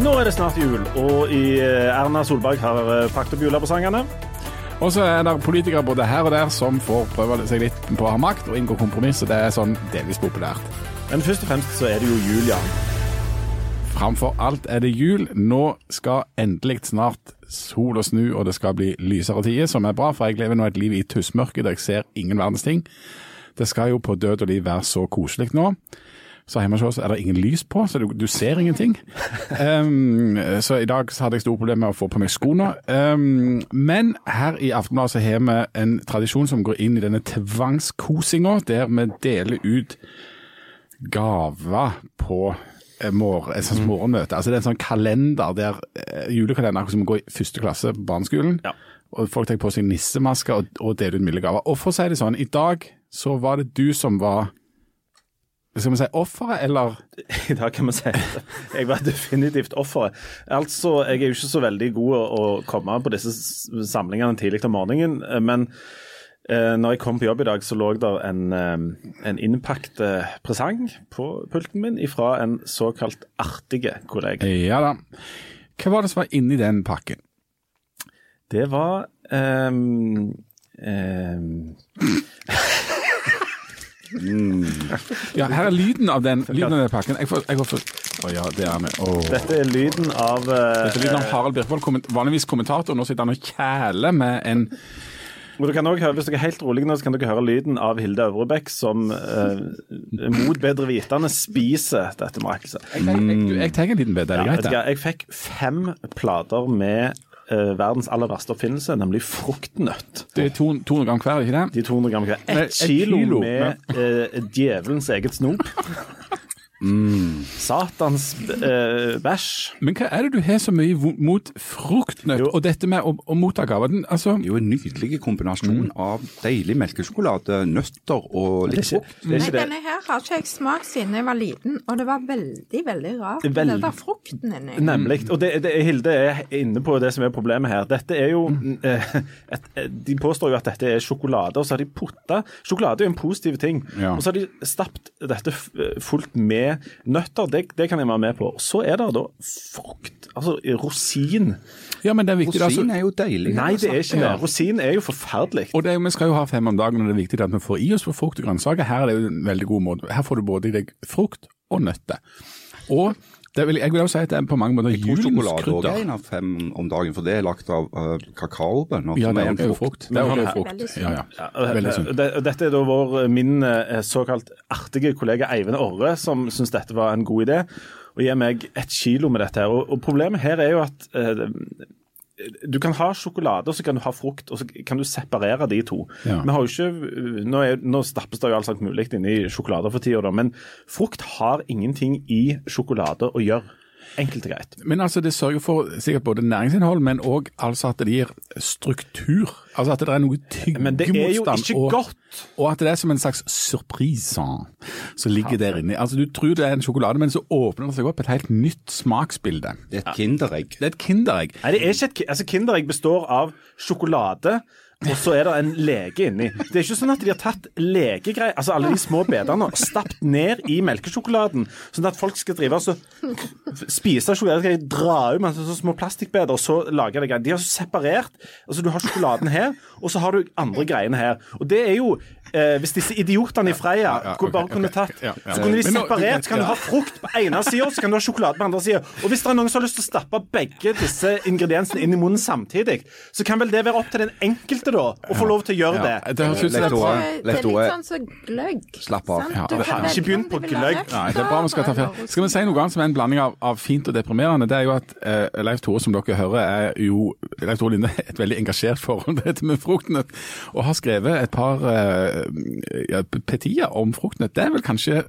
Nå er det snart jul, og i eh, Erna Solberg har eh, pakket opp julepresangene. Og så er det politikere både her og der som får prøve seg litt på å ha makt og inngå kompromiss, og det er sånn delvis populært. Men først og fremst så er det jo jul, ja. Framfor alt er det jul. Nå skal endelig snart sol og snu, og det skal bli lysere tider, som er bra, for jeg lever nå et liv i tussmørket der jeg ser ingen verdens ting. Det skal jo på død og liv være så koselig nå. Så hjemme hos oss er det ingen lys på, så du, du ser ingenting. Um, så i dag så hadde jeg store problemer med å få på meg skoene. Um, men her i Aftenbladet så har vi en tradisjon som går inn i denne tvangskosinga, der vi deler ut gaver på morgen, et sånt morgenmøte. Altså Det er en sånn kalender der eh, julekalender som går i første klasse på barneskolen. Ja. Og Folk tar på seg nissemasker og, og deler ut milde gaver. Og for å si det sånn, i dag så var det du som var skal vi si offeret, eller? I dag kan vi si at jeg var definitivt offeret. Altså, jeg er jo ikke så veldig god å å komme på disse samlingene tidlig om morgenen, eh, men eh, når jeg kom på jobb i dag, så lå der en, eh, en innpakket eh, presang på pulten min fra en såkalt artige kollega. Ja da. Hva var det som var inni den pakken? Det var ehm, ehm, Ja, her er lyden av den, lyden av den pakken. Jeg får, jeg får, å ja, det er med. Åh. Dette er lyden av uh, Dette er lyden av Harald Birkvold, komment- vanligvis kommentator. Nå sitter han og kjæler med en Og du kan også høre, Hvis dere er helt rolige nå, så kan dere høre lyden av Hilde Øvrebekk som eh, mot bedre vitende spiser dette mirakelset. Jeg, jeg, jeg tar en liten bit, det greit? jeg fikk fem plater med eh, verdens aller verste oppfinnelse, nemlig fruktnøtt. Det er 200 gram hver, er ikke det? De 200 gram hver. Ett et kilo, kilo med uh, djevelens eget snop. Mm. Satans eh, bæsj. Men hva er det du har så mye mot fruktnøtt Jo. og dette med å, å motta gaver? Den- Altså, jo en nydelig kombinasjon av deilig melkesjokolade, nøtter og litt frukt. Det Nei, denne her har ikke jeg smakt siden jeg var liten, og det var veldig, veldig rart. Vel- Den der frukten inni. Nemlig. Og det, det, Hilde er inne på det som er problemet her. Dette er jo eh, et, De påstår jo at dette er sjokolade, og så har de putta Sjokolade er jo en positiv ting. Ja. Og så har de stappet dette fullt med nøtter. Det, det kan jeg være med på. Så er det da frukt. Altså rosin. ja, men det er viktig. Rosin Altså, er jo deilig. Nei, det er ikke det. Rosin er jo forferdelig. og det, vi skal jo ha fem om dagen, og det er viktig at vi får i oss på frukt og grønnsaker. Her er det jo en veldig god måte. Her får du både i deg frukt og nøtter. Og vil, jeg vil også si at det er på mange måter Jeg tror sjokolade er en av fem om dagen, for det er lagt av uh, kakaobønner. Ja, det er jo frukt. Det er jo frukt. Ja, ja. Ja, Veldig sunt. det- Dette er da vår, min eh, såkalt artige kollega Eivind Orre som syns dette var en god idé, og gir meg et kilo med dette. her. Og, og Problemet her er jo at eh, du kan ha sjokolade og så kan du ha frukt, og så kan du separere de to. Ja. Vi har jo ikke, Nå, er, nå stappes det jo alt mulig inn i sjokolader for tida, da, men frukt har ingenting i sjokolade å gjøre. Enkelt og greit. Men altså, det sørger for sikkert både næringsinnhold, men òg altså at det gir struktur. Altså at det er noe Men det er jo ikke og, godt. Og at det er som en slags surprise som ligger der inne. Altså Du tror det er en sjokolade, men så åpner det seg opp et helt nytt smaksbilde. Det er et kinderegg. Det er et kinderegg. Nei, det er ikke et, altså Kinderegg består av sjokolade, og så er det en lege inni. Det er ikke sånn at de har tatt legegreier, altså alle de små bedene, og stappet ned i melkesjokoladen, sånn at folk skal drive og så spise sjokoladegreier, de dra ut med sånne små plastikkbeder, og så lage det greier. De har separert. Altså Du har sjokoladen her, og så har du andre greiene her. Og det er jo eh, Hvis disse idiotene i Freia ja, kunne ok, bare kunne tatt ja, ja. Så kunne de separert. Så kan du ha frukt på ene sida, så kan du ha sjokolade på andre sida. Og hvis det er noen som har lyst til å stappe begge disse ingrediensene inn i munnen samtidig, så kan vel det være opp til den enkelte, da, å få lov til å gjøre Ja, det. det høres ut som lett litt sånn som gløgg. Slapp av. Ja, har ikke begynt på gløgg. Nei, det er bra vi skal ta ferie. Skal vi si noe annet som er en blanding av, av fint og deprimerende? Det er jo at eh, Leif Tore, som dere hører, er jo Leif Tore Linde er et veldig engasjert forhold til dette med fruktnøtt, og har skrevet et par eh, ja, Petia om fruktnøtt. Det er vel kanskje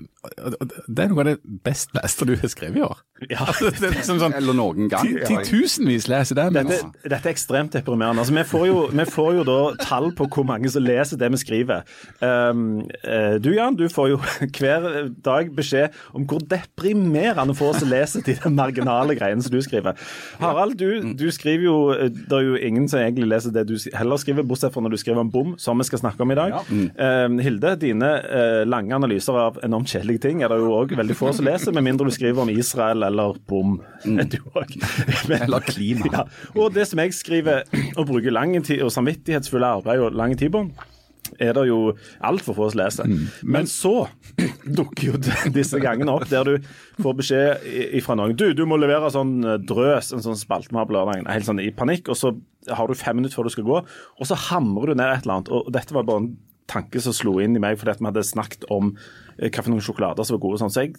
Det er noe av det best leste du har skrevet i år. Ja. Altså, det er liksom sånn Eller noen gang. ti- Titusenvis leser det. Dette, dette er ekstremt deprimerende. Altså, vi, får jo, vi får jo da tall på hvor mange som leser det vi skriver. Um, eh, du Jan, du får jo hver dag beskjed om hvor deprimerende få som leser de marginale greiene som du skriver. Harald, du, du skriver jo Det er jo ingen som egentlig leser det du heller skriver, bortsett fra når du skriver om bom, som vi skal snakke om i dag. Um, Hilde, dine eh, lange analyser av enormt kjedelige ting er det jo òg veldig få som leser, med mindre du skriver om Israel eller bom. Mm. Eller klima. Ja. Og det som jeg skriver og bruker lang tid og samvittighetsfulle arbeid og lang tid på, er det jo altfor få som leser. Men så dukker jo disse gangene opp der du får beskjed fra noen Du, du må levere sånn eh, drøs, en sånn spalte vi har på lørdagen. Helt sånn i panikk. Og så har du fem minutter før du skal gå, og så hamrer du ned et eller annet. Og dette var bare en tanke som slo inn i meg fordi at vi hadde snakket om eh, hva for noen sjokolader som var gode. og Sånn. Så jeg,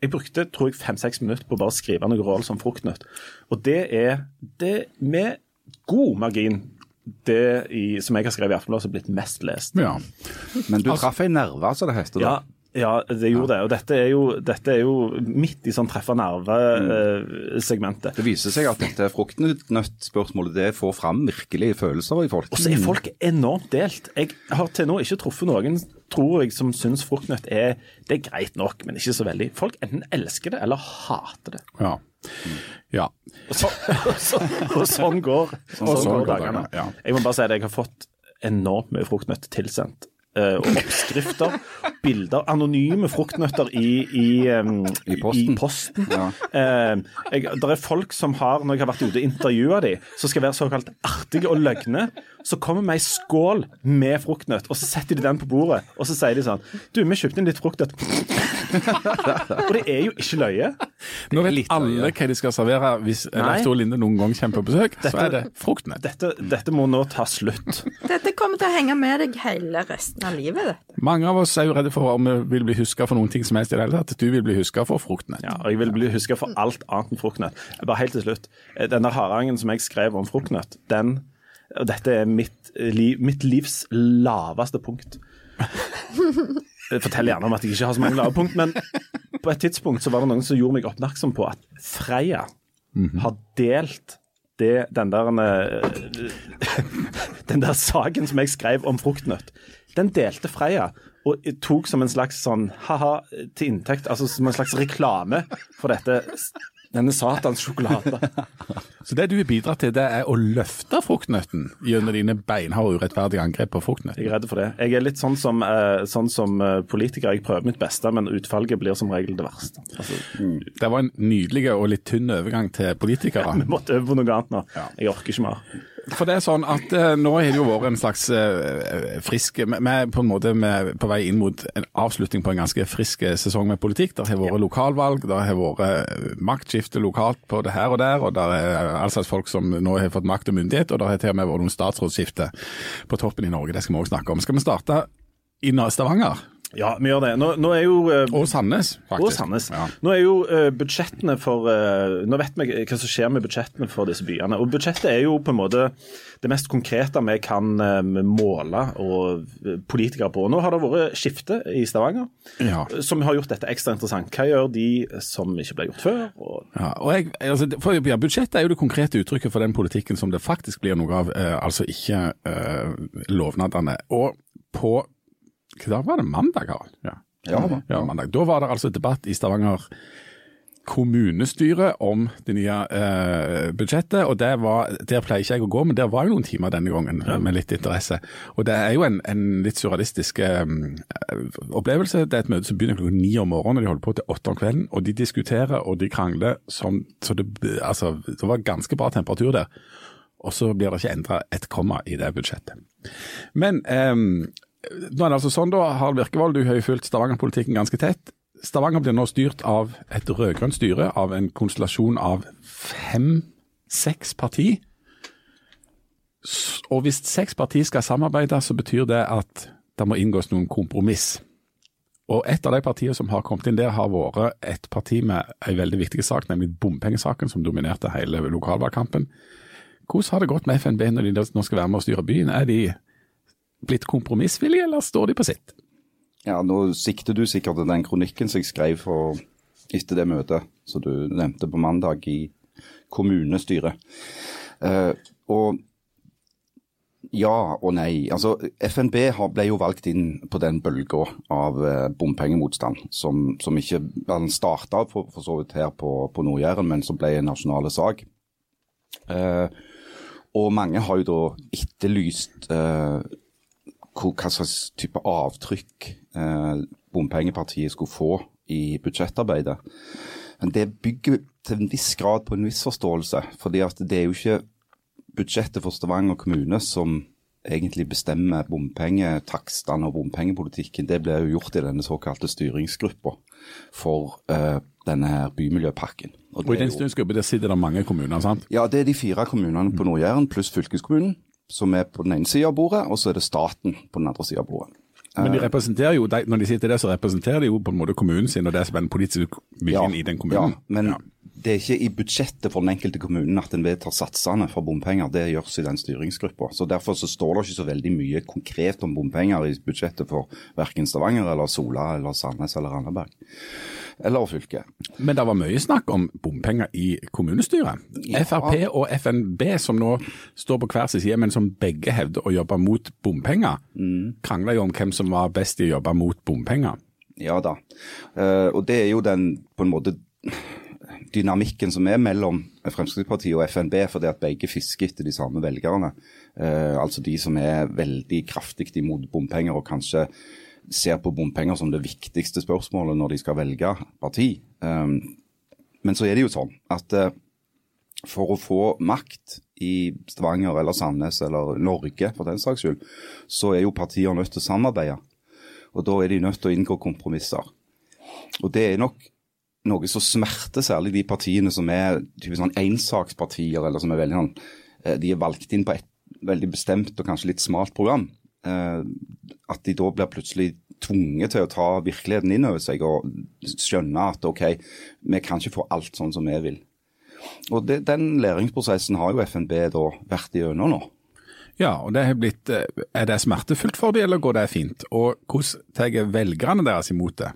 jeg brukte tror jeg fem-seks minutter på bare å skrive noe rål som fruktnøtt. Og det er det med god margin det i, som jeg har skrevet i Aftenbladet som er blitt mest lest. Ja. Men du traff ei nerve, som det heter. Ja. Ja, det gjorde det. Og dette er jo, dette er jo midt i sånn treffe nerve-segmentet. Det viser seg at dette fruktnøtt-spørsmålet det får fram virkelige følelser i folk. Og så er folk enormt delt. Jeg har til nå ikke truffet noen tror jeg, som syns fruktnøtt er, det er greit nok, men ikke så veldig. Folk enten elsker det eller hater det. Ja. ja. Og, så, og, så, og sånn går, sånn sånn går går dagene. dagene, ja. Jeg må bare si at jeg har fått enormt mye fruktnøtt tilsendt. eh, og oppskrifter, bilder, anonyme fruktnøtter i, i, um, I posten. I posten. Ja. Uh, jeg, der er folk som har, når jeg har vært ute og intervjua dem, som skal være såkalt artige og løgne, så kommer med ei skål med fruktnøtt, og så setter de den på bordet, og så sier de sånn Du, vi kjøpte inn litt fruktnøtt. og det er jo ikke løye. Nå vet Litt alle løye. hva de skal servere hvis. Leif Tore Linde noen gang kommer på besøk. Så er det fruktnøtt. Dette, dette må nå ta slutt. Dette kommer til å henge med deg hele resten av livet. Mange av oss er jo redde for om vi vil bli huska for noen ting som helst i det hele tatt. Du vil bli huska for fruktnøtt. Ja, og jeg vil bli huska for alt annet enn fruktnøtt. Bare helt til slutt. Eh, Den der harangen som jeg skrev om fruktnøtt, den og Dette er mitt, eh, liv, mitt livs laveste punkt. Jeg forteller gjerne om at jeg ikke har så mange lave punkt, men på et tidspunkt så var det noen som gjorde meg oppmerksom på at Freia har delt det, den der eh, Den der saken som jeg skrev om fruktnøtt, den delte Freia. Og tok som en slags sånn ha-ha til inntekt, altså som en slags reklame for dette. Denne satans sjokolade. Så det du vil bidra til, det er å løfte fruktnøtten gjennom dine beinharde urettferdige angrep på fruktnøtten? Jeg er redd for det. Jeg er litt sånn som, eh, sånn som eh, politiker. Jeg prøver mitt beste, men utfallet blir som regel det verste. Altså, Det var en nydelig og litt tynn overgang til politikere. vi måtte øve på noe annet nå. Jeg orker ikke mer. For det er sånn at eh, nå har det jo vært en slags eh, frisk Vi er på en måte med, på vei inn mot en avslutning på en ganske frisk eh, sesong med politikk. Det har vært lokalvalg, det har vært eh, maktskifte lokalt på det her og der, og det er all slags folk som nå har fått makt og myndighet, og det har til og med vært noen statsrådsskifte på toppen i Norge. Det skal vi også snakke om. Skal vi starte i Stavanger Ja, vi gjør det. Nå, nå er jo eh, og Sandnes, faktisk. Og Sandnes. Ja. Nå er jo eh, budsjettene for eh, Nå vet vi hva som skjer med budsjettene for disse byene. Og budsjettet er jo på en måte det mest konkrete vi kan eh, måle og eh, politikere på. Nå har det vært skifte i Stavanger Ja. som har gjort dette ekstra interessant. Hva gjør de som ikke ble gjort før? Og Ja, og jeg, altså, for, ja, Budsjettet er jo det konkrete uttrykket for den politikken som det faktisk blir noe av, eh, altså ikke lovnadene. Og på dag var det? Mandag? Harald? Ja. Ja, ja, mandag. Da var det altså debatt i Stavanger kommunestyre om det nye eh, budsjettet, og det var, der pleier ikke jeg å gå, men der var jo noen timer denne gangen med litt interesse. Og det er jo en, en litt surrealistisk eh, opplevelse. Det er et møte som begynner klokka ni om morgenen, og de holder på til åtte om kvelden. Og de diskuterer og de krangler som så det, altså, det var ganske bra temperatur der. Og så blir det ikke endra et komma i det budsjettet. Men eh, nå er det altså sånn da, Harald Virkevold, du har jo fulgt Stavanger-politikken ganske tett. Stavanger blir nå styrt av et rød-grønt styre, av en konstellasjon av fem-seks parti. Og hvis seks parti skal samarbeide, så betyr det at det må inngås noen kompromiss. Og et av de partiene som har kommet inn der, har vært et parti med en veldig viktig sak, nemlig bompengesaken, som dominerte hele lokalvalgkampen. Hvordan har det gått med FNB når de nå skal være med å styre byen? Er de blitt kompromissvillige, eller står de på sitt? Ja, Nå sikter du sikkert til den kronikken som jeg skrev for, etter det møtet som du nevnte på mandag i kommunestyret. Uh, og Ja og nei. Altså, FNB ble jo valgt inn på den bølga av eh, bompengemotstand som, som ikke den starta for, for så vidt her på, på Nord-Jæren, men som ble en nasjonal sak. Eh, og mange har jo da etterlyst eh, hva slags type avtrykk eh, bompengepartiet skulle få i budsjettarbeidet. Men det bygger til en viss grad på en misforståelse. fordi at det er jo ikke budsjettet for Stavanger kommune som egentlig bestemmer bompengetakstene og bompengepolitikken. Det blir jo gjort i denne såkalte styringsgruppa for eh, denne her bymiljøpakken. Og, og I den styringsgruppa sitter det mange kommuner, sant? Ja, det er de fire kommunene på Nord-Jæren pluss fylkeskommunen som er på den ene sida av bordet, og så er det staten på den andre sida av bordet. Men de representerer jo, når de sitter der, så representerer de jo på en måte kommunen sin og det som er den politiske viljen ja, i den kommunen. Ja, men ja det er ikke i budsjettet for den enkelte kommunen at en vedtar satsene for bompenger. Det gjøres i den styringsgruppa. Så Derfor så står det ikke så veldig mye konkret om bompenger i budsjettet for verken Stavanger eller Sola eller Sandnes eller Randaberg. Eller fylket. Men det var mye snakk om bompenger i kommunestyret. Ja. Frp og FNB, som nå står på hver sin side, men som begge hevder å jobbe mot bompenger, mm. krangla jo om hvem som var best i å jobbe mot bompenger. Ja da. Uh, og det er jo den på en måte dynamikken som er mellom Fremskrittspartiet og FNB, fordi at begge fisker etter de samme velgerne. Eh, altså de som er veldig kraftig imot bompenger og kanskje ser på bompenger som det viktigste spørsmålet når de skal velge parti. Um, men så er det jo sånn at uh, for å få makt i Stavanger eller Sandnes eller Norge for den saks skyld, så er jo partier nødt til å samarbeide. Og da er de nødt til å inngå kompromisser. Og det er nok noe som smerter særlig de partiene som er typisk sånn ensakspartier, eller som er veldig sånn eh, De er valgt inn på et veldig bestemt og kanskje litt smalt program. Eh, at de da blir plutselig tvunget til å ta virkeligheten inn over seg og skjønne at OK, vi kan ikke få alt sånn som vi vil. Og det, Den læringsprosessen har jo FNB da vært igjennom nå. Ja, og det har blitt, eh, Er det smertefullt for dem, eller går det fint? Og hvordan tar velgerne deres imot det?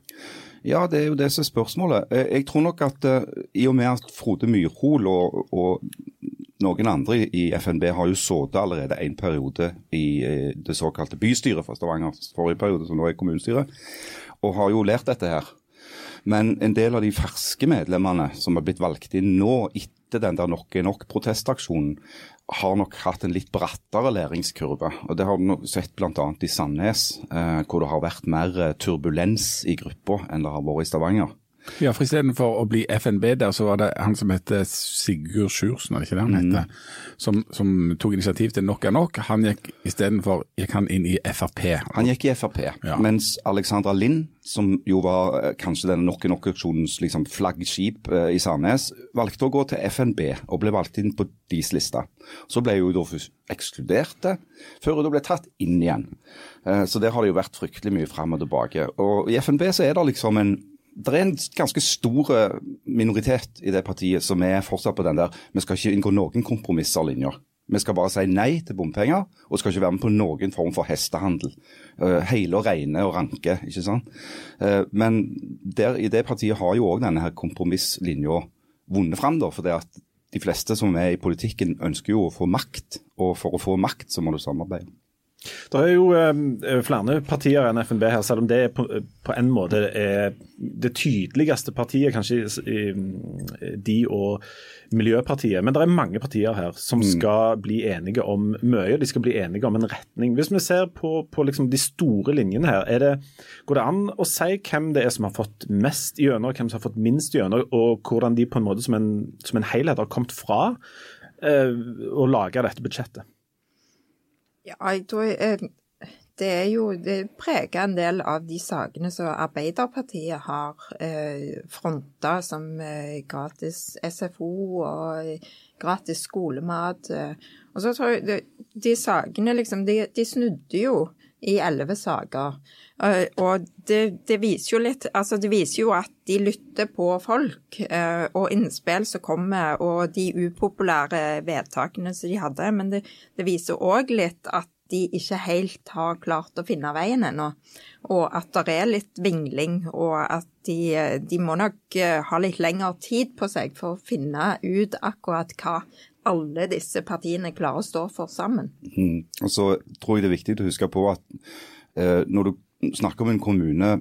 Ja, det er jo det som er spørsmålet. Eh, jeg tror nok at uh, i og med at Frode Myrhol og, og noen andre i FNB har jo sittet allerede en periode i uh, det såkalte bystyret for Stavanger, forrige periode, som nå er kommunestyret, og har jo lært dette her. Men en del av de ferske medlemmene som har blitt valgt inn nå etter den der Nok er nok-protestaksjonen, har nok hatt en litt brattere læringskurve. og Det har nok sett bl.a. i Sandnes, eh, hvor det har vært mer eh, turbulens i gruppa enn det har vært i Stavanger. Ja, for istedenfor å bli FNB der, så var det han som het Sigurd Sjursen, er det ikke det han mm. heter, som, som, tok initiativ til Nok er nok. Han gikk istedenfor gikk han inn i Frp. Han gikk i Frp, ja. mens Alexandra Lind, som jo var eh, kanskje den Nok er nok-auksjonens liksom, flaggskip eh, i Sandnes, valgte å gå til FNB og ble valgt inn på deres liste. Så ble hun da ekskludert før hun da ble tatt inn igjen. Eh, så der har det jo vært fryktelig mye fram og tilbake. Og I FNB så er det liksom en det er en ganske stor eh, minoritet i det partiet som er fortsatt på den der vi skal ikke inngå noen kompromisser-linja. Vi skal bare si nei til bompenger, og skal ikke være med på noen form for hestehandel. Uh, hele og reine og ranke, ikke sant. Uh, men der, i det partiet har jo òg denne her kompromisslinja vunnet fram, da. For det at de fleste som er i politikken ønsker jo å få makt, og for å få makt så må du samarbeide. Det er jo eh, flere partier enn FNB her, selv om det på, på, en måte er det tydeligste partiet, kanskje de og Miljøpartiet. Men det er mange partier her som mm. skal bli enige om mye. De skal bli enige om en retning. Hvis vi ser på, på liksom de store linjene her, det, går det an å si hvem det er som har fått mest gjennom, hvem som har fått minst gjennom, og hvordan de på en måte som en, som en helhet har kommet fra eh, å lage dette budsjettet? Ja, jeg tror eh, det er jo Det preger en del av de sakene som Arbeiderpartiet har eh, fronta, som eh, gratis SFO og gratis skolemat. Eh. Og så tror jeg de, de sakene liksom de, de, snudde jo i elleve saker. Uh, og det, det, viser jo litt Altså, det viser jo at de lytter på folk uh, og innspill som kommer, og de upopulære vedtakene som de hadde. Men det, det viser òg litt at de ikke helt har klart å finne veien ennå. Og at det er litt vingling, og at de, de, må nok eh, ha litt lengre tid på seg for å finne ut akkurat hva alle disse partiene klarer å stå for sammen. Mm. Og så tror jeg det er viktig å huske på at eh, når du snakker om en kommune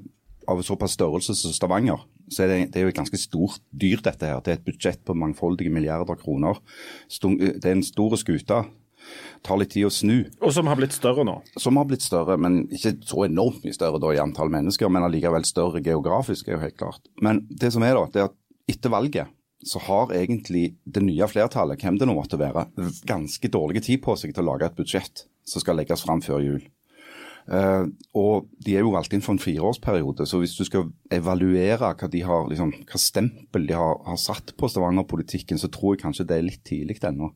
av såpass størrelse som Stavanger, så er det, det er jo et ganske stort dyr dette her. Det er et budsjett på mangfoldige milliarder kroner. Stung, det er en stor skute. Tar litt tid å snu. Og som har blitt større nå. Som har blitt større, men ikke så enormt mye større da i antall mennesker, men allikevel større geografisk, er jo helt klart. Men det som er da, det er at etter valget så har egentlig det nye flertallet, hvem det nå måtte være, ganske dårlig tid på seg til å lage et budsjett som skal legges fram før jul. Uh, og De er jo valgt inn for en fireårsperiode, så hvis du skal evaluere hva, de har, liksom, hva stempel de har, har satt på Stavanger-politikken, så tror jeg kanskje det er litt tidlig ennå.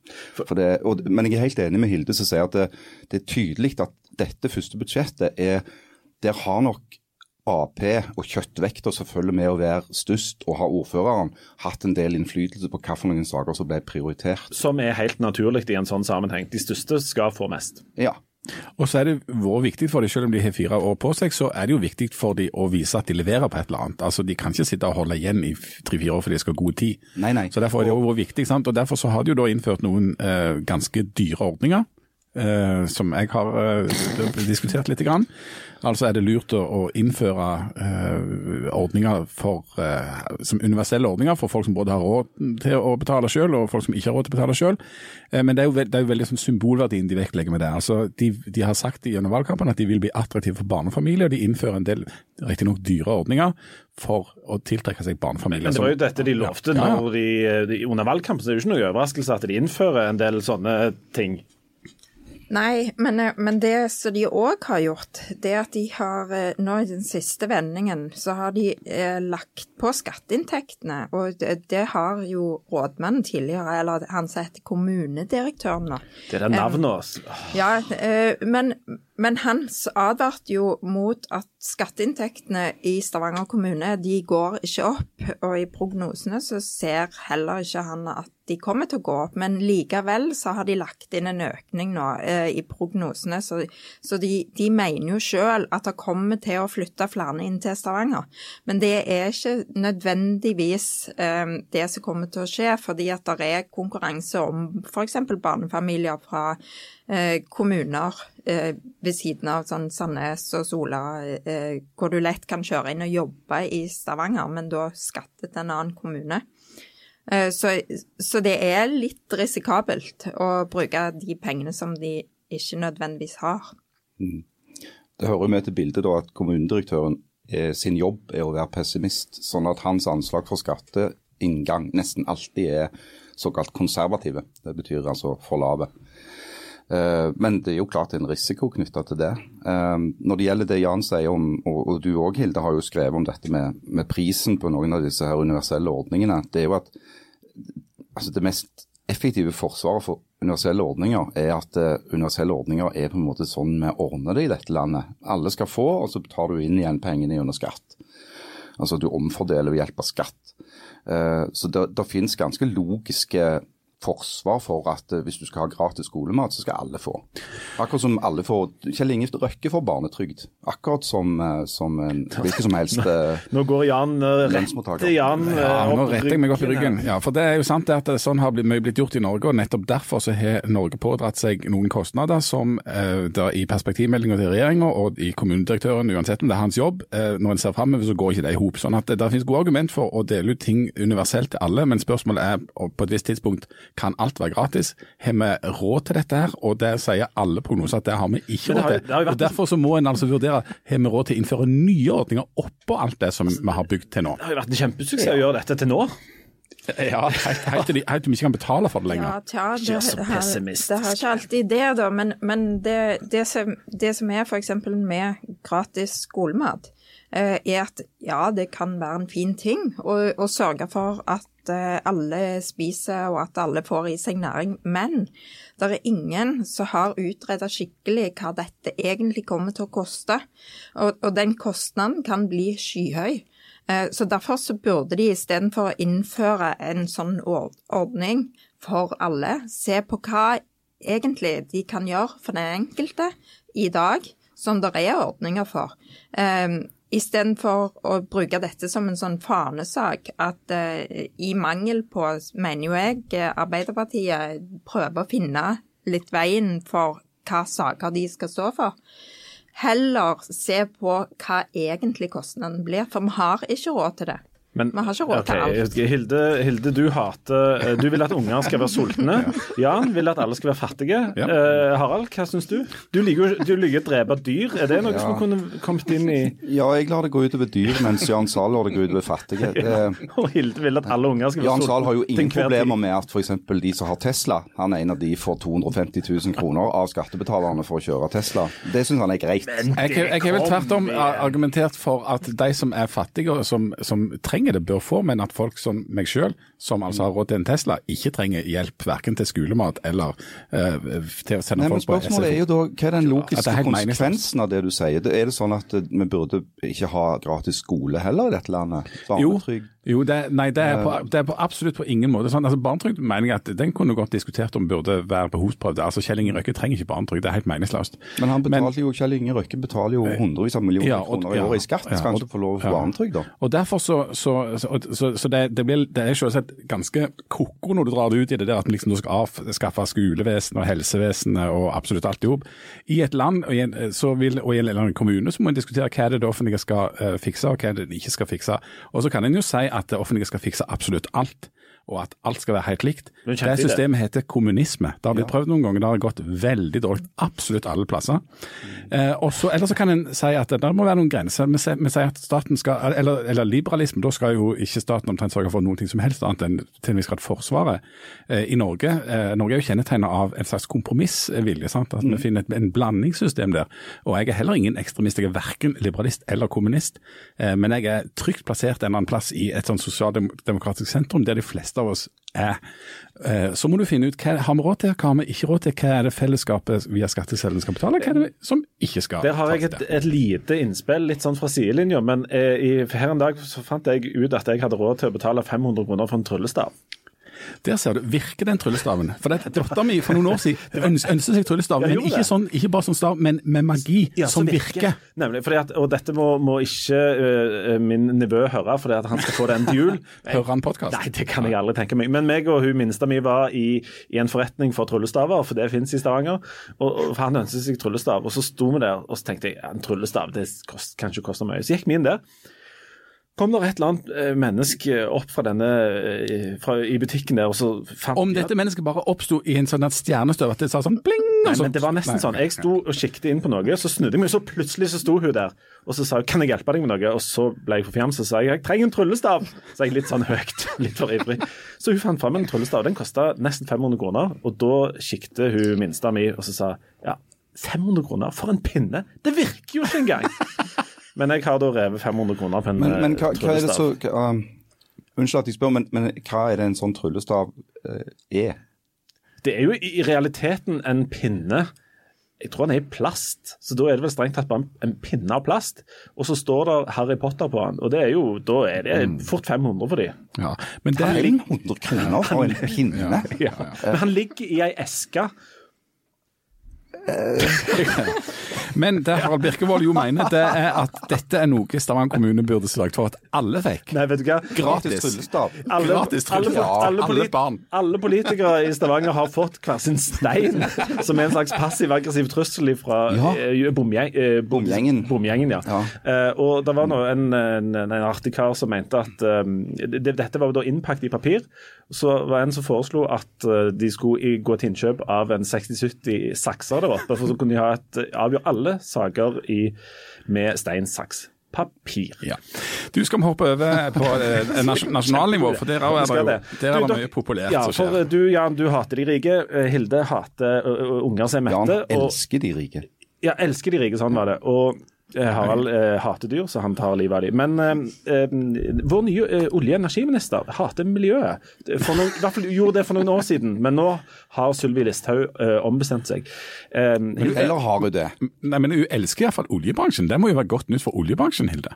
Men jeg er helt enig med Hilde som sier at det, det er tydelig at dette første budsjettet er Der har nok Ap og kjøttvekta som følger med å være størst, og ha ordføreren hatt en del innflytelse på hvilke saker som ble prioritert. Som er helt naturlig i en sånn sammenheng. De største skal få mest. Ja, og så er det vært viktig for dem, selv om de har fire år på seg, så er det jo viktig for dem å vise at de leverer på et eller annet. Altså, De kan ikke sitte og holde igjen i tre-fire år fordi de skal ha god tid. Nei, nei. Så Derfor er det jo vært viktig. sant? Og Derfor så har de jo da innført noen eh, ganske dyre ordninger. Eh, som jeg har eh, diskutert litt. Grann. Altså er det lurt å, innføre uh, ordninger for, uh, som universelle ordninger for folk som både har råd til å betale selv og folk som ikke har råd til å betale selv. Uh, men det er jo, det er jo veldig sånn symbolverdien de vektlegger med det. Altså, de, de, har sagt gjennom valgkampen at de vil bli attraktive for barnefamilier. og De innfører en del riktignok dyre ordninger for å tiltrekke seg barnefamilier. Men det var jo dette de lovte ja, ja. De, de, under valgkampen, så det er jo ikke noe overraskelse at de innfører en del sånne ting. Nei, men, eh, men det som de òg har gjort, det er at de har eh, nå i den siste vendingen, så har de eh, lagt på skatteinntektene. Og det, det har jo rådmannen tidligere, eller han som heter kommunedirektøren nå. Det er det navnet, um, Ja, eh, men, men han advarte jo mot at skatteinntektene i Stavanger kommune de går ikke opp, og i prognosene så ser heller ikke han at de kommer til å gå opp. Men likevel så har de lagt inn en økning nå eh, i prognosene, så, så de, de, mener jo sjøl at det kommer til å flytte flere inn til Stavanger. Men det er ikke nødvendigvis eh, det som kommer til å skje, fordi at det er konkurranse om f.eks. barnefamilier fra kommuner eh, ved siden av sånn Sandnes og Sola, eh, hvor du lett kan kjøre inn og jobbe i Stavanger, men da skatte til en annen kommune. Eh, så, så, det er litt risikabelt å bruke de pengene som de ikke nødvendigvis har. Mm. Det hører med til bildet da at kommunedirektøren eh, sin jobb er å være pessimist, sånn at hans anslag for skatteinngang nesten alltid er såkalt konservative. Det betyr altså for lave. Eh, men det er jo klart en risiko knytta til det. Eh, når det gjelder det Jan sier om, og du òg Hilde har jo skrevet om dette med, med, prisen på noen av disse her universelle ordningene, det er jo at altså det mest effektive forsvaret for universelle ordninger er at uh, universelle ordninger er på en måte sånn vi ordner det i dette landet. Alle skal få, og så tar du inn igjen pengene gjennom skatt. Altså du omfordeler ved hjelp av skatt. Så det, det finnes ganske logiske forsvar for at eh, hvis du skal ha gratis skolemat, så skal alle få. Akkurat som alle får Kjell Inge Røkke får barnetrygd. Akkurat som, eh, som en hvilken som helst nå, Nå går Jan rett til Jan ja, Nå retter jeg meg opp i ryggen. Ja, for det er jo sant at sånn har mye blitt gjort i Norge, og nettopp derfor så har Norge pådratt seg noen kostnader som da i perspektivmeldinga til regjeringa og i kommunedirektøren, uansett om det er hans jobb, når en ser framover, så går ikke det i hop. Sånn at det, det finnes gode argument for å dele ut ting universelt til alle, men spørsmålet er på et visst tidspunkt kan alt være gratis. Har vi råd til dette her? Og det sier alle prognoser at det har vi ikke råd til. Og Derfor så må en altså vurdere har vi råd til å innføre nye ordninger oppå alt det som vi har bygd til nå. Det har jo vært en kjempesuksess å gjøre dette til nå. Ja, helt til de, de ikke kan betale for det lenger. Ja, tja, det, det, har, det har ikke alltid det, da. Men, men det, det, som, det som er f.eks. med gratis skolemat, eh, er at ja, det kan være en fin ting å sørge for at Eh, alle spiser og at alle får i seg næring. Men det er ingen som har utredet skikkelig hva dette egentlig kommer til å koste. Og, og den kostnaden kan bli skyhøy. Eh, så derfor så burde de istedenfor å innføre en sånn ordning for alle, se på hva egentlig de kan gjøre for den enkelte i dag, som det er ordninger for. Istedenfor å bruke dette som en sånn fanesak, at eh, i mangel på, mener jo jeg, eh, Arbeiderpartiet prøver å finne litt veien for hva saker de skal stå for. Heller se på hva egentlig kostnaden blir, for vi har ikke råd til det. Men, Vi har ikke råd til alt. Hilde, Hilde, du hater eh, Du vil at unger skal være sultne. Jan vil at alle skal være fattige. Ja. Eh, Harald, hva syns du? Du liker jo du liker å drepe dyr. Er det noe som kunne kommet inn i Ja, jeg lar det gå utover dyr, mens Jan Zahl lar det gå utover fattige. Ja. Og Hilde vil at alle unger skal være Jan sultne. Zahl har jo ingen problemer med at f.eks. de som har Tesla, han er en av de får 250 000 kroner av skattebetalerne for å kjøre Tesla. Det syns han er greit. Jeg, jeg har vel tvert om argumentert for at de som er fattige og som, som trenger det, bør få, men at folk som meg selv, som altså har råd til en Tesla, ikke trenger hjelp verken til skolemat eller uh, til å sende Nei, folk på Spørsmålet er jo da, hva er den logiske er konsekvensen av det du sier? Er det sånn at vi burde ikke ha gratis skole heller i dette landet? Barnetrygd? Jo det, nei, det er, på, det er på absolutt på ingen måte sånn. Altså, Barnetrygd mener jeg at den kunne godt diskutert om burde være behovsprøvd. Altså, Kjell Inge Røkke trenger ikke barnetrygd, det er helt meningsløst. Men han betaler jo, Kjell Inge Røkke betaler jo hundrevis av millioner Ja, og- kroner i ja, året i skatt. ja, Skal han ikke få lov til barnetrygd, da? Og derfor så, så, så, så, det, det, blir, det er selvsagt ganske koko når du drar det ut i det der at vi liksom skal avskaffe skolevesen og helsevesenet og absolutt alt i hop. I et land og i en, så vil, og i en, eller annen kommune så må en diskutere hva det offentlige skal uh, fikse og hva det ikke skal fikse. Og så kan en jo si at det offentlige skal fikse absolutt alt. Og at alt skal være helt likt. Det systemet systemet heter kommunisme. Det har blitt prøvd noen ganger, det har gått veldig dårlig absolutt alle plasser. Eh, og så, eller så kan en si at det må være noen grenser. Vi sier, at staten skal, eller, eller liberalisme, da skal jo ikke staten omtrent sørge for noe som helst annet enn til en viss grad Forsvaret. Eh, I Norge eh, Norge er jo kjennetegnet av en slags kompromissvilje. sant? At vi finner et en blandingssystem der. Og jeg er heller ingen ekstremist. Jeg er verken liberalist eller kommunist. Eh, men jeg er trygt plassert en eller annen plass i et sånn sosialdemokratisk sentrum der de fleste av oss er. Eh, Så må du finne ut hva har vi råd til, hva har vi ikke råd til, hva er det fellesskapet via skatteseddelen skal betale, hva er det som ikke skal Der har jeg et, et lite innspill, litt sånn fra sidelinja. Men eh, i, her en dag så fant jeg ut at jeg hadde råd til å betale 500 kroner for en tryllestav. Der ser du, virker den tryllestaven? For det- Dattera mi for noen år siden øns- ønsket seg tryllestav, men ikke, sånn, ikke bare sånn stav, men med magi Ja, som virker. Nemlig. Fordi at, og dette må, må ikke uh, min nevø høre, for han skal få den til jul. Hører han podkast? Nei, det kan jeg aldri tenke meg. Men meg og hun minste mi var i, i en forretning for tryllestaver, for det fins i Stavanger. Og, og Han ønsket seg tryllestav, og så sto vi der og så tenkte jeg, en tryllestav det kost, kan ikke koste mye. Så gikk vi inn der. Kom det et eller annet eh, menneske opp fra denne, eh, fra, i butikken der, og så fant Om dette mennesket bare oppsto i en sånn stjernestøv, at det sa sånn bling Nei, og så- men det var nesten Nei, sånn. Jeg sto og kikket inn på noe, så snudde jeg meg, så plutselig så sto hun der. Og så sa hun 'kan jeg hjelpe deg med noe?' Og så ble jeg forfjamset og sa jeg 'jeg trenger en tryllestav'. Så jeg litt sånn høyt, litt for ivrig. Så hun fant fram en tryllestav. Den kosta nesten 500 kroner. Og da kikket hun minsta mi og så sa ja, 500 kroner for en pinne? Det virker jo ikke engang! Men jeg har da revet 500 kroner på en Men, men eh, hva, hva er det så hva, um, Unnskyld at jeg spør, men, men hva er det en sånn tryllestav uh, er? Det er jo i i realiteten en pinne. Jeg tror den er i plast, så da er det vel strengt tatt bare en- en pinne av plast. Og så står det Harry Potter på den, og det er jo, da er det fort 500 for de. Ja, men det er 500 kroner for en pinne? Ja. Men han ligger i ei eske. Men det Harald Birkevold jo mener, det er at dette er noe Stavanger kommune burde sørget for at alle fikk. Nei, vet du hva? Gratis tryllestav? Alle, Gratis alle, alle, Alle barn. alle politikere i Stavanger har fått hver sin stein, som er en slags passiv-aggressiv trussel fra Ja. eh, bomgjeng, eh, bom- Bomgjengen. bomgjengen, ja. Ja. Eh, og det var nå en, en, en artig kar som mente at um, det, dette var jo da innpakket i papir. Så var det en som foreslo at eh, de skulle gå til innkjøp av en 60-70 sakser der oppe, for så kunne de ha et, avgjøre alle saker i, med stein, saks, papir. Ja. Du skal vi hoppe over på eh, nas nasjonalnivå, for der er det jo der er det mye populært ja, som skjer. For du Jan, du hater de rike. Eh, Hilde hater unger som er Jan mette. og, elsker de rike. ja, elsker de rike, sånn var det. Og eh, Harald eh, hater dyr, så han tar livet av dem. Men eh, eh, vår nye eh, olje- og energiminister hater miljøet. For noen, I hvert fall gjorde det for noen år siden, men nå har Sylvi Listhaug eh, ombestemt seg. Eh, Eller har hun det? Nei, men Hun elsker iallfall oljebransjen. Det må jo være godt nytt for oljebransjen, Hilde?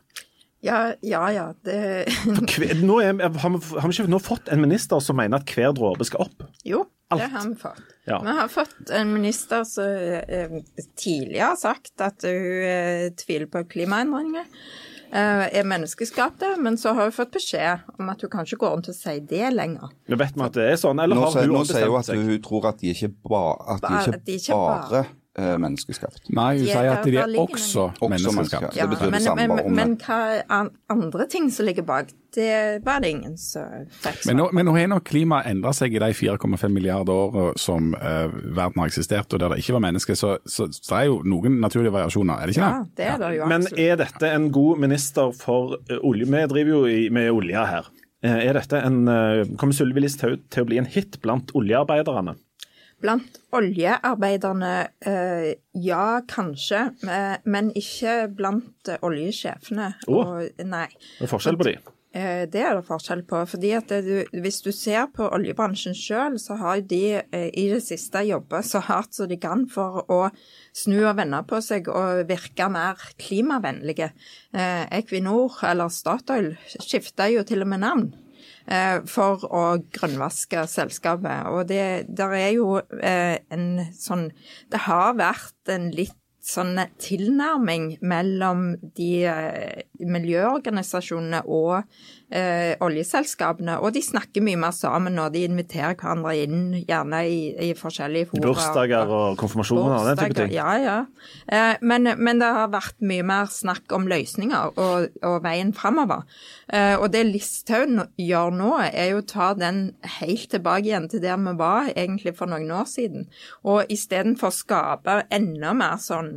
Ja, ja. ja det, Hver- nå er, har, vi, har vi ikke nå fått en minister som mener at hver dråpe skal opp? jo, Alt. det har vi fått. Ja. Vi har fått en minister som eh, tidligere har sagt at hun eh, tviler på klimaendringer. eh, er menneskeskapte, men så har hun fått beskjed om at hun kan ikke gå rundt og si det lenger. Men vet vi at det er sånn, eller Nå, har sier- seg? nå sier hun at hun tror at de ikke, ba, at de ikke, at de ikke bare bare- menneskeskapt. Nei, hun er- sier at de er også Også menneskeskapt. Ja, Det betyr det men, samme, men, det. men, hva an- andre ting som ligger bak, det var det ingen som fikk Men nå, men nå har nok klimaet endra seg i de 4,5 milliarder år som uh, verden har eksistert, og der det ikke var mennesker. Så, så, så det er jo noen naturlige variasjoner, er det ikke Ja, det? det er det jo Men er dette en god minister for eh, olje? Vi driver jo i, med olje her. Eh, Er dette en, eh, Kommer Sylvi Listhaug til å bli en hit blant oljearbeiderne? Blant oljearbeiderne, eh, ja kanskje, men- men ikke blant eh, oljesjefene. Å. Nei. Det er forskjell på de. Eh, Det er det forskjell på. fordi at du, Hvis du ser på oljebransjen sjøl, så har de eh, i det siste jobba så hardt som de kan for å snu og vende på seg og virke mer klimavennlige. Eh, Equinor, eller Statoil, skifta jo til og med navn. Eh, For å grønnvaske selskapet. Og det er jo eh, en sånn Det har vært en litt sånn tilnærming mellom de eh, miljøorganisasjonene og eh, oljeselskapene. Og de snakker mye mer sammen, når de inviterer hverandre inn, gjerne i, i forskjellige fora. Bursdager og konfirmasjoner og den type ting. Ja, ja. Eh, men, men det har vært mye mer snakk om løsninger og, og veien framover. Eh, og det Listhaug gjør nå, er jo å ta den helt tilbake igjen til der vi var egentlig for noen år siden. Og istedenfor skape enda mer sånn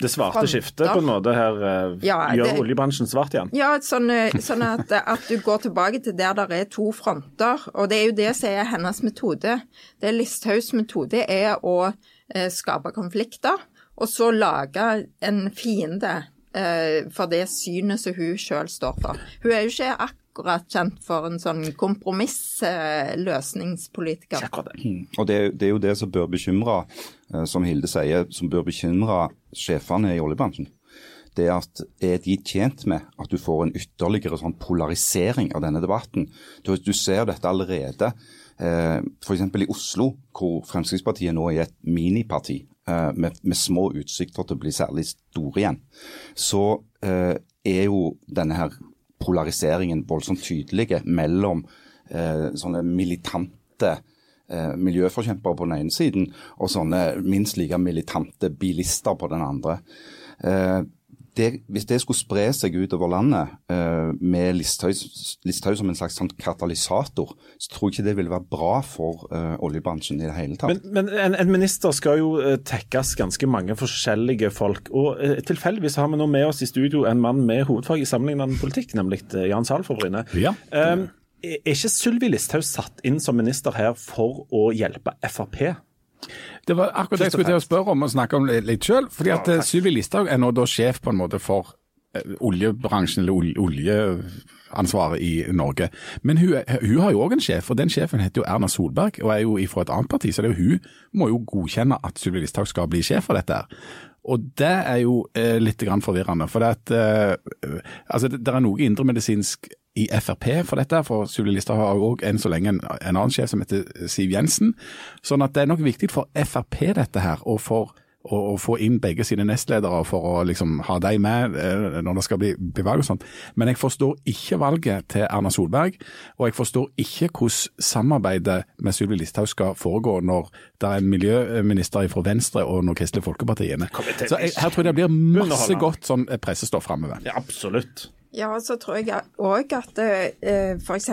Det svarte skiftet på en måte her eh, Ja, gjør det- oljebransjen svart igjen. Ja, sånn, eh, sånn at, at du går tilbake til der det er to fronter. Og det er jo det som er hennes metode. Det Listhaugs metode er å eh, skape konflikter, og så lage en fiende eh, for det synet som hun sjøl står for. Hun er jo ikke akkurat kjent for en sånn kompromissløsningspolitiker. Akkurat det. Og det, det er jo det som bør bekymre, eh, som Hilde sier, som bør bekymre sjefene i oljebransjen. Det at er de tjent med at du får en ytterligere sånn polarisering av denne debatten? Du, du ser dette allerede. Eh, F.eks. i Oslo, hvor Fremskrittspartiet nå er et miniparti eh, med, med små utsikter til å bli særlig store igjen, så eh, er jo denne her polariseringen voldsomt tydelige mellom eh, sånne militante eh, miljøforkjempere på den ene siden, og sånne minst like militante bilister på den andre. Eh, det, hvis det skulle spre seg utover landet eh, med Listhaug som en slags sånn katalysator, så tror jeg ikke det ville være bra for eh, oljebransjen i det hele tatt. Men, men en, en minister skal jo eh, tekkes ganske mange forskjellige folk. og eh, Tilfeldigvis har vi nå med oss i studio en mann med hovedfag i sammenlignende politikk, nemlig eh, Jan Sahl fra Bryne. Ja. Er er ikke Sylvi Listhaug satt inn som minister her for å hjelpe Frp? Det var akkurat det jeg skulle til å spørre om og snakke om litt- sjøl. Fordi at ja, Sylvi Listhaug er nå da sjef på en måte for eh, oljebransjen, eller oljeansvaret i Norge. Men hun, hun har jo òg en sjef, og den sjefen heter jo Erna Solberg og er jo fra et annet parti. Så det er jo hun må jo godkjenne at Sylvi Listhaug skal bli sjef for dette. her. Og det er jo eh, litt grann forvirrende. For det, at, eh, altså, det, det er noe indremedisinsk i Frp for dette, for Sylvi Listhaug har òg enn så lenge en, en annen sjef som heter Siv Jensen. Sånn at det er nok viktig for Frp dette her, og for å, få inn begge sine nestledere for å liksom ha dem med eh, når det skal bli valg og sånt. Men jeg forstår ikke valget til Erna Solberg, og jeg forstår ikke hvordan samarbeidet med Sylvi Listhaug skal foregå når det er en miljøminister fra Venstre og når Kristelig Folkeparti inne. Kommer Så jeg, her tror jeg det blir masse godt sånn pressestoff framover. Ja, absolutt. Ja, så tror jeg òg at eh, f.eks.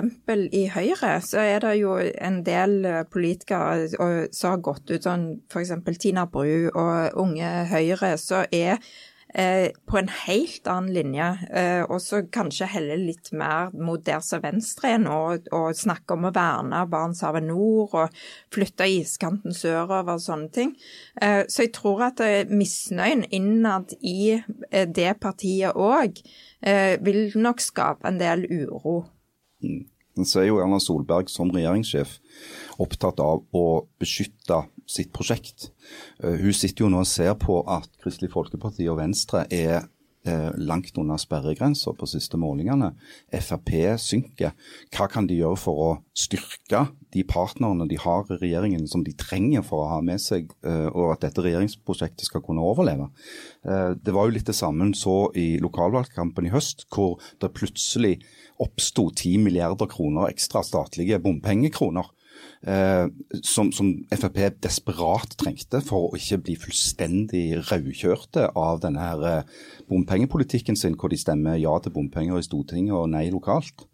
i Høyre så er det jo en del eh, politikere som har gått ut, sånn f.eks. Tina Bru og Unge Høyre, som er eh, på en helt annen linje. Eh, og så kanskje heller litt mer mot der som Venstre er nå, og, og snakke om å verne Barentshavet nord og flytte iskanten sørover og sånne ting. Eh, så jeg tror at eh, misnøyen innad i eh, det partiet òg vil nok skape en del uro. Så er jo Erna Solberg som regjeringssjef opptatt av å beskytte sitt prosjekt. Eh, Hun sitter jo nå og ser på at Kristelig Folkeparti og Venstre er eh, langt under sperregrensa på siste målingene. Frp synker. Hva kan de gjøre for å styrke de partnerne de har i regjeringen som de trenger for å ha med seg, eh, og at dette regjeringsprosjektet skal kunne overleve? Det var jo litt det samme så i lokalvalgkampen i høst, hvor det plutselig oppsto 10 milliarder kroner ekstra statlige bompengekroner eh, som, som, Frp desperat trengte for å ikke bli fullstendig raukjørte av denne her eh, bompengepolitikken sin, hvor de stemmer ja til bompenger i Stortinget og nei lokalt.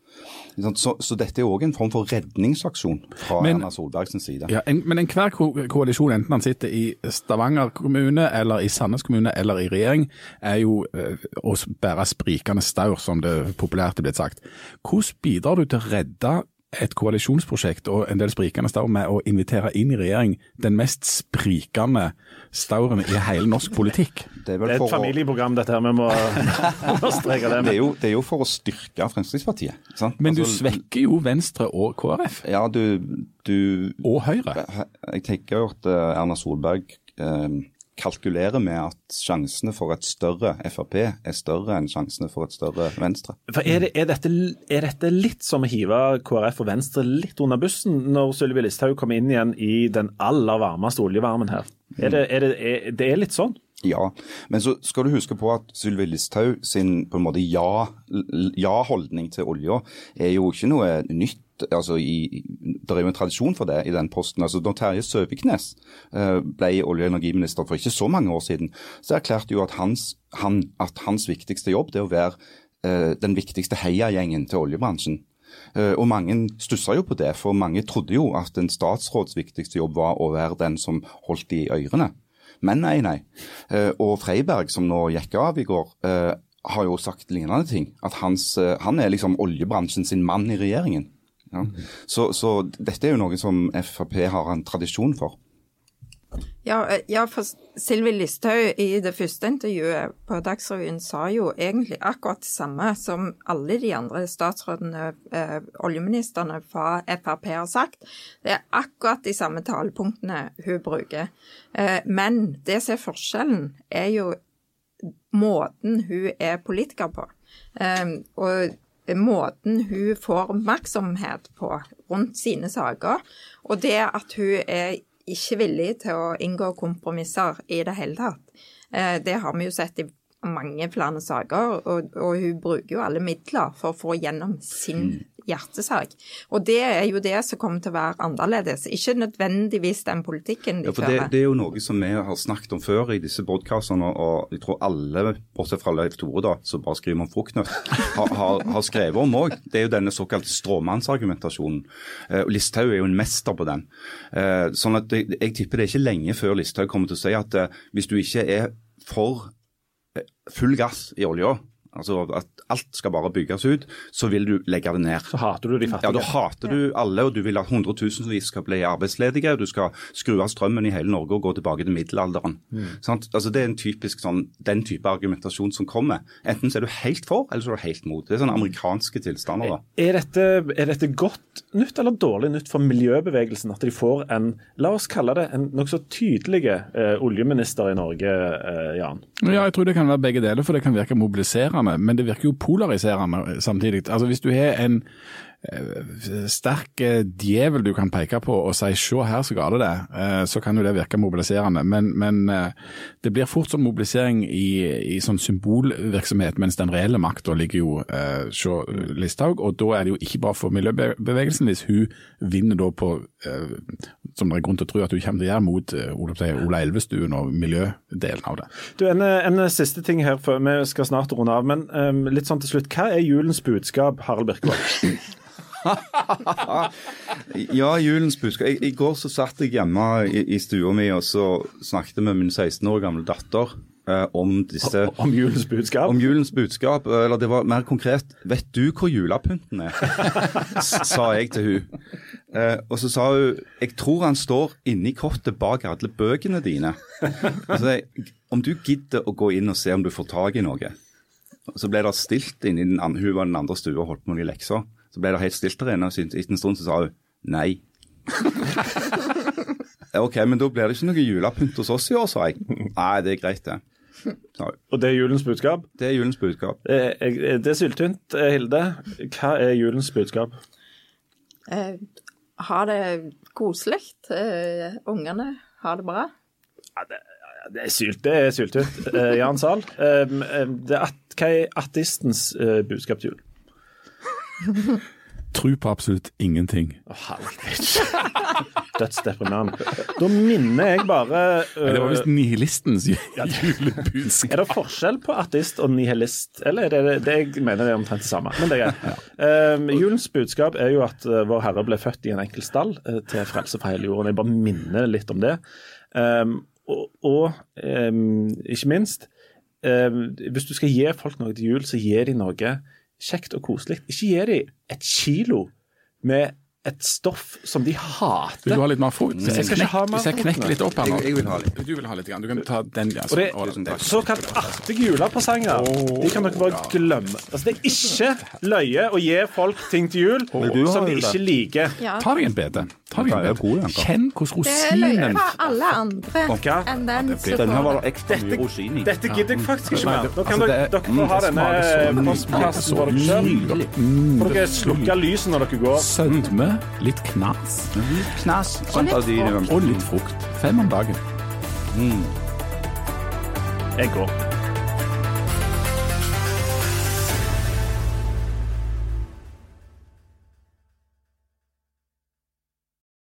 Så, så, dette er òg en form for redningsaksjon fra men, Erna Solbergs side. Ja, en, men enhver ko koalisjon, enten han sitter i Stavanger kommune, eller i Sandnes kommune, eller i regjering, er jo eh, å bære sprikende staur, som det populært er blitt sagt. Hvordan bidrar du til å redde et koalisjonsprosjekt og en del sprikende staur med å invitere inn i regjering den mest sprikende stauren i hele norsk politikk. Det er, det er et familieprogram, dette her. Vi må understreke det. Det er, jo, det er jo for å styrke Fremskrittspartiet. Sant? Men du altså, svekker jo Venstre og KrF. Ja, du, du Og Høyre. Jeg tenker jo at eh, Erna Solberg eh, kalkulerer med at sjansene for et større Frp er større enn sjansene for et større Venstre. For er, det, er, dette, er, dette, litt som å hive KrF og Venstre litt under bussen, når Sylvi Listhaug kommer inn igjen i den aller varmeste oljevarmen her? Er det, det er litt sånn? Ja, men så skal du huske på at Sylvi Listhaug sin på en måte ja-holdning ja til olja er jo ikke noe nytt altså i, Det er jo en tradisjon for det i den posten. altså Da Terje Søviknes eh, ble olje- og energiminister for ikke så mange år siden, så erklærte jo at hans, han, at hans viktigste jobb det er å være eh, den viktigste heiagjengen til oljebransjen. Eh, og mange stussa jo på det, for mange trodde jo at en statsråds viktigste jobb var å være den som holdt i ørene. Men nei, nei. Og Freiberg, som nå gikk av i går, har jo sagt lignende ting. At hans, han er liksom oljebransjen sin mann i regjeringen. Ja. Så, så, dette er jo noe som Frp har en tradisjon for. Ja, eh, ja for Sylvi Listhaug i det første intervjuet på Dagsrevyen sa jo egentlig akkurat det samme som alle de andre statsrådene, eh, oljeministrene fra Frp har sagt. Det er akkurat de samme talepunktene hun bruker. Eh, men det som er forskjellen, er jo måten hun er politiker på. Eh, og måten hun får oppmerksomhet på rundt sine saker, og det at hun er ikke villig til å inngå kompromisser i det hele tatt. Eh, det har vi jo sett i mange flere saker, og, og hun bruker jo alle midler for å få gjennom sin mm hjertesak. Og det er jo det som kommer til å være annerledes, ikke nødvendigvis den politikken de ja, for. Det, det, er jo noe som vi har snakket om før i disse podkastene, og jeg tror alle, bortsett fra Leif Tore, da, som bare skriver om fruktnøtt, har, har, har, skrevet om òg. Det er jo denne såkalte stråmannsargumentasjonen. Eh, Listhaug er jo en mester på den. Eh, sånn at jeg, jeg tipper det er ikke lenge før Listhaug kommer til å si at eh, hvis du ikke er for full gass i olja, altså at alt skal bare bygges ut, så vil du legge det ned. Så hater du de fattige? Ja, da hater du alle, og du vil at hundretusenvis skal bli arbeidsledige. Du skal skru av strømmen i hele Norge og gå tilbake til middelalderen. Mm. Altså, det er en typisk sånn, den type argumentasjon som kommer. Enten så er du helt for, eller så er du helt mot. Det er sånne amerikanske tilstander. da. Er dette, er dette godt nytt eller dårlig nytt for miljøbevegelsen at de får en, la oss kalle det, en nokså tydelig eh, oljeminister i Norge, eh, Jan? Ja, jeg tror det kan være begge deler, for det kan virke mobiliserende. Men det virker jo polariserende samtidig. Altså Hvis du har en sterk eh, djevel du kan peke på og si 'se her, så gale det det', eh, så kan jo det virke mobiliserende. Men, men det blir fort sånn mobilisering i, i sånn symbolvirksomhet, mens den reelle makta ligger jo hos uh, Listhaug. Og da er det jo ikke bra for miljøbevegelsen hvis hun vinner da på, som det er grunn til å tro at hun kommer til å gjøre, mot Ola Elvestuen og miljødelen av det. Du, en, en, siste ting her, for vi skal snart runde av. Men um, litt sånn til slutt, hva er julens budskap, Harald Birkevold? ja, julens budskap. I, I, går så satt jeg hjemme i, i stua mi og så snakket med min 16 år gamle datter eh, om disse Om julens budskap? Om julens budskap. Eller det var mer konkret. Vet du hvor julepynten er? sa jeg til hun. Eh, og så sa hun jeg tror han står inni kottet bak alle bøkene dine. Altså, om du gidder å gå inn og se om du får tak i noe. Så ble det stilt inni den andre, hun var den andre stua og holdt på med lekser. Så ble det helt stilt der inne, og etter en stund så sa hun nei. OK, men da blir det ikke noe julepynt hos oss i år, sa jeg. Nei, det er greit, det. Ja, Og det er julens budskap. Det er julens budskap. Eh, eh, Det er syltynt. Eh, Hilde, hva er julens budskap? Eh, ha det koselig. Eh, ungene har det bra. Ja, det, det er sylt, det er syltynt. Eh, Jan Sahl, eh, eh, det er at, hva er ateistens eh, budskap til jul? Tro på absolutt ingenting. Oh. Dødsdeprimerende. Da minner jeg bare Men det var visst nihilistens julebudskap. Er det forskjell på ateist og nihilist, eller er det det jeg mener det er omtrent det samme? Men det er greit. Um, julens budskap er jo at uh, Vår Herre ble født i en enkel stall uh, til frelse for hele jorden. Jeg bare minner litt om det. Um, og og um, ikke minst, um, hvis du skal gi folk noe til jul, så gi de noe kjekt og koselig. Ikke gi dem et kilo med et stoff som de hater. Vil du ha litt mer frukt? Hvis jeg, skal ikke ha knek, mer hvis jeg frukt knekker litt opp her nå Jeg- vil ha litt. Du vil ha litt. Du kan ta den. Ja, Og det er såkalt artige julepresanger, de kan dere bare glemme. Altså, det er ikke løye å gi folk ting til jul som de ikke liker. Ta deg en bete. Kjenn hvordan Det er løye for alle andre enn den som får det ekstra mye rosin i. Dette gidder jeg faktisk ikke mer. Nå kan altså, dere, dere få ha det denne postkassen for dere selv. Mm, Får dere er slukke lyset når dere går. Sødme, litt knas Knas. og litt frukt. og litt frukt. Fem om dagen. Jeg går.